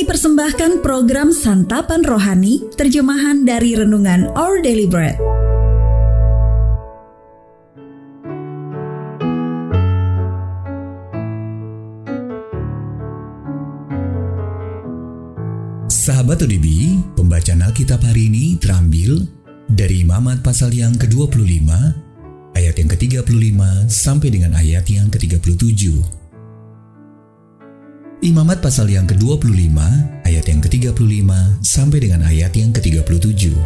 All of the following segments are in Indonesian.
Kami persembahkan program Santapan Rohani, terjemahan dari Renungan Our Daily Bread. Sahabat ODB, pembacaan Alkitab hari ini terambil dari Imamat pasal yang ke-25, ayat yang ke-35 sampai dengan ayat yang ke-37. Imamat pasal yang ke-25, ayat yang ke-35 sampai dengan ayat yang ke-37.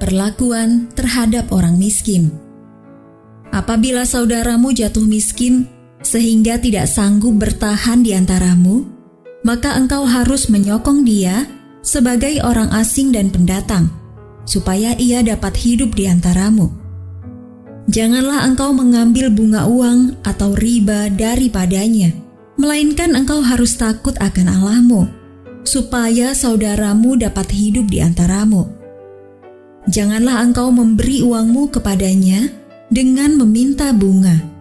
Perlakuan terhadap orang miskin. Apabila saudaramu jatuh miskin sehingga tidak sanggup bertahan di antaramu, maka engkau harus menyokong dia sebagai orang asing dan pendatang, supaya ia dapat hidup di antaramu. Janganlah engkau mengambil bunga uang atau riba daripadanya, melainkan engkau harus takut akan Allahmu, supaya saudaramu dapat hidup di antaramu. Janganlah engkau memberi uangmu kepadanya dengan meminta bunga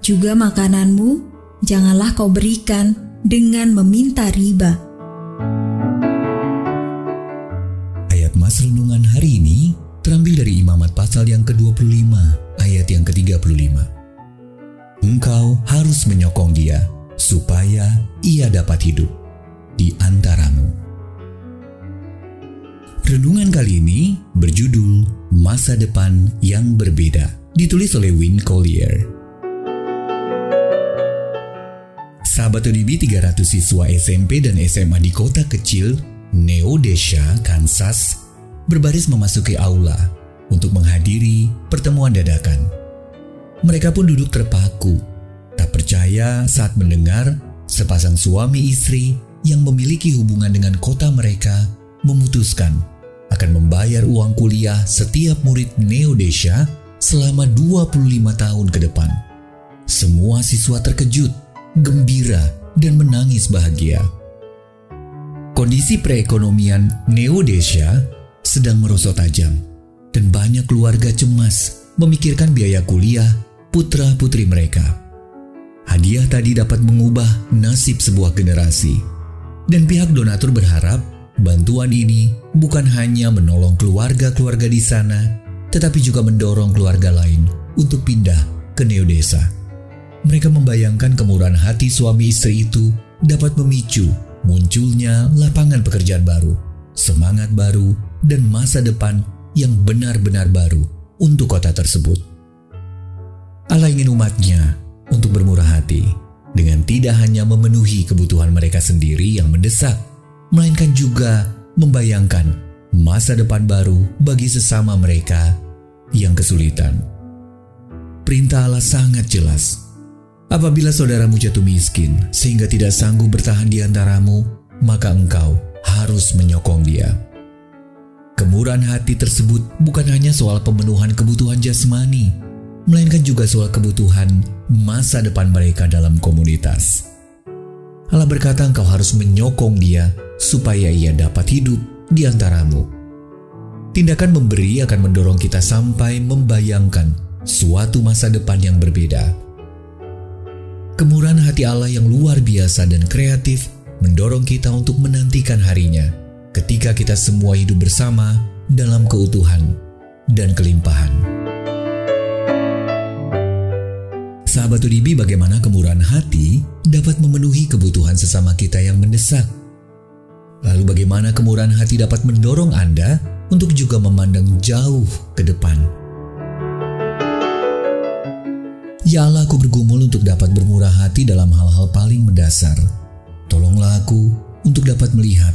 juga makananmu janganlah kau berikan dengan meminta riba. Ayat Mas Renungan hari ini terambil dari Imamat pasal yang ke-25 ayat yang ke-35. Engkau harus menyokong dia supaya ia dapat hidup di antaramu. Renungan kali ini berjudul Masa Depan yang Berbeda, ditulis oleh Win Collier. Sahabat ODB 300 siswa SMP dan SMA di kota kecil Neodesha, Kansas berbaris memasuki aula untuk menghadiri pertemuan dadakan. Mereka pun duduk terpaku, tak percaya saat mendengar sepasang suami istri yang memiliki hubungan dengan kota mereka memutuskan akan membayar uang kuliah setiap murid Neodesha selama 25 tahun ke depan. Semua siswa terkejut gembira, dan menangis bahagia. Kondisi perekonomian Neodesia sedang merosot tajam, dan banyak keluarga cemas memikirkan biaya kuliah putra-putri mereka. Hadiah tadi dapat mengubah nasib sebuah generasi, dan pihak donatur berharap bantuan ini bukan hanya menolong keluarga-keluarga di sana, tetapi juga mendorong keluarga lain untuk pindah ke Neodesa. Mereka membayangkan kemurahan hati suami istri itu dapat memicu munculnya lapangan pekerjaan baru, semangat baru, dan masa depan yang benar-benar baru untuk kota tersebut. Allah ingin umatnya untuk bermurah hati dengan tidak hanya memenuhi kebutuhan mereka sendiri yang mendesak, melainkan juga membayangkan masa depan baru bagi sesama mereka yang kesulitan. Perintah Allah sangat jelas Apabila saudaramu jatuh miskin sehingga tidak sanggup bertahan di antaramu, maka engkau harus menyokong dia. Kemurahan hati tersebut bukan hanya soal pemenuhan kebutuhan jasmani, melainkan juga soal kebutuhan masa depan mereka dalam komunitas. Allah berkata engkau harus menyokong dia supaya ia dapat hidup di antaramu. Tindakan memberi akan mendorong kita sampai membayangkan suatu masa depan yang berbeda Kemurahan hati Allah yang luar biasa dan kreatif mendorong kita untuk menantikan harinya ketika kita semua hidup bersama dalam keutuhan dan kelimpahan. Sahabat UDB, bagaimana kemurahan hati dapat memenuhi kebutuhan sesama kita yang mendesak? Lalu bagaimana kemurahan hati dapat mendorong Anda untuk juga memandang jauh ke depan? Ya Allah, aku bergumul untuk dapat bermurah hati dalam hal-hal paling mendasar. Tolonglah aku untuk dapat melihat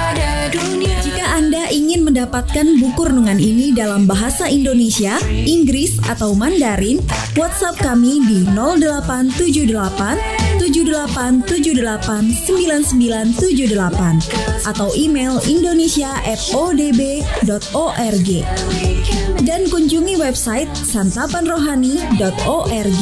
mendapatkan buku renungan ini dalam bahasa Indonesia, Inggris, atau Mandarin, WhatsApp kami di 0878 78789978 atau email indonesia@odb.org dan kunjungi website santapanrohani.org.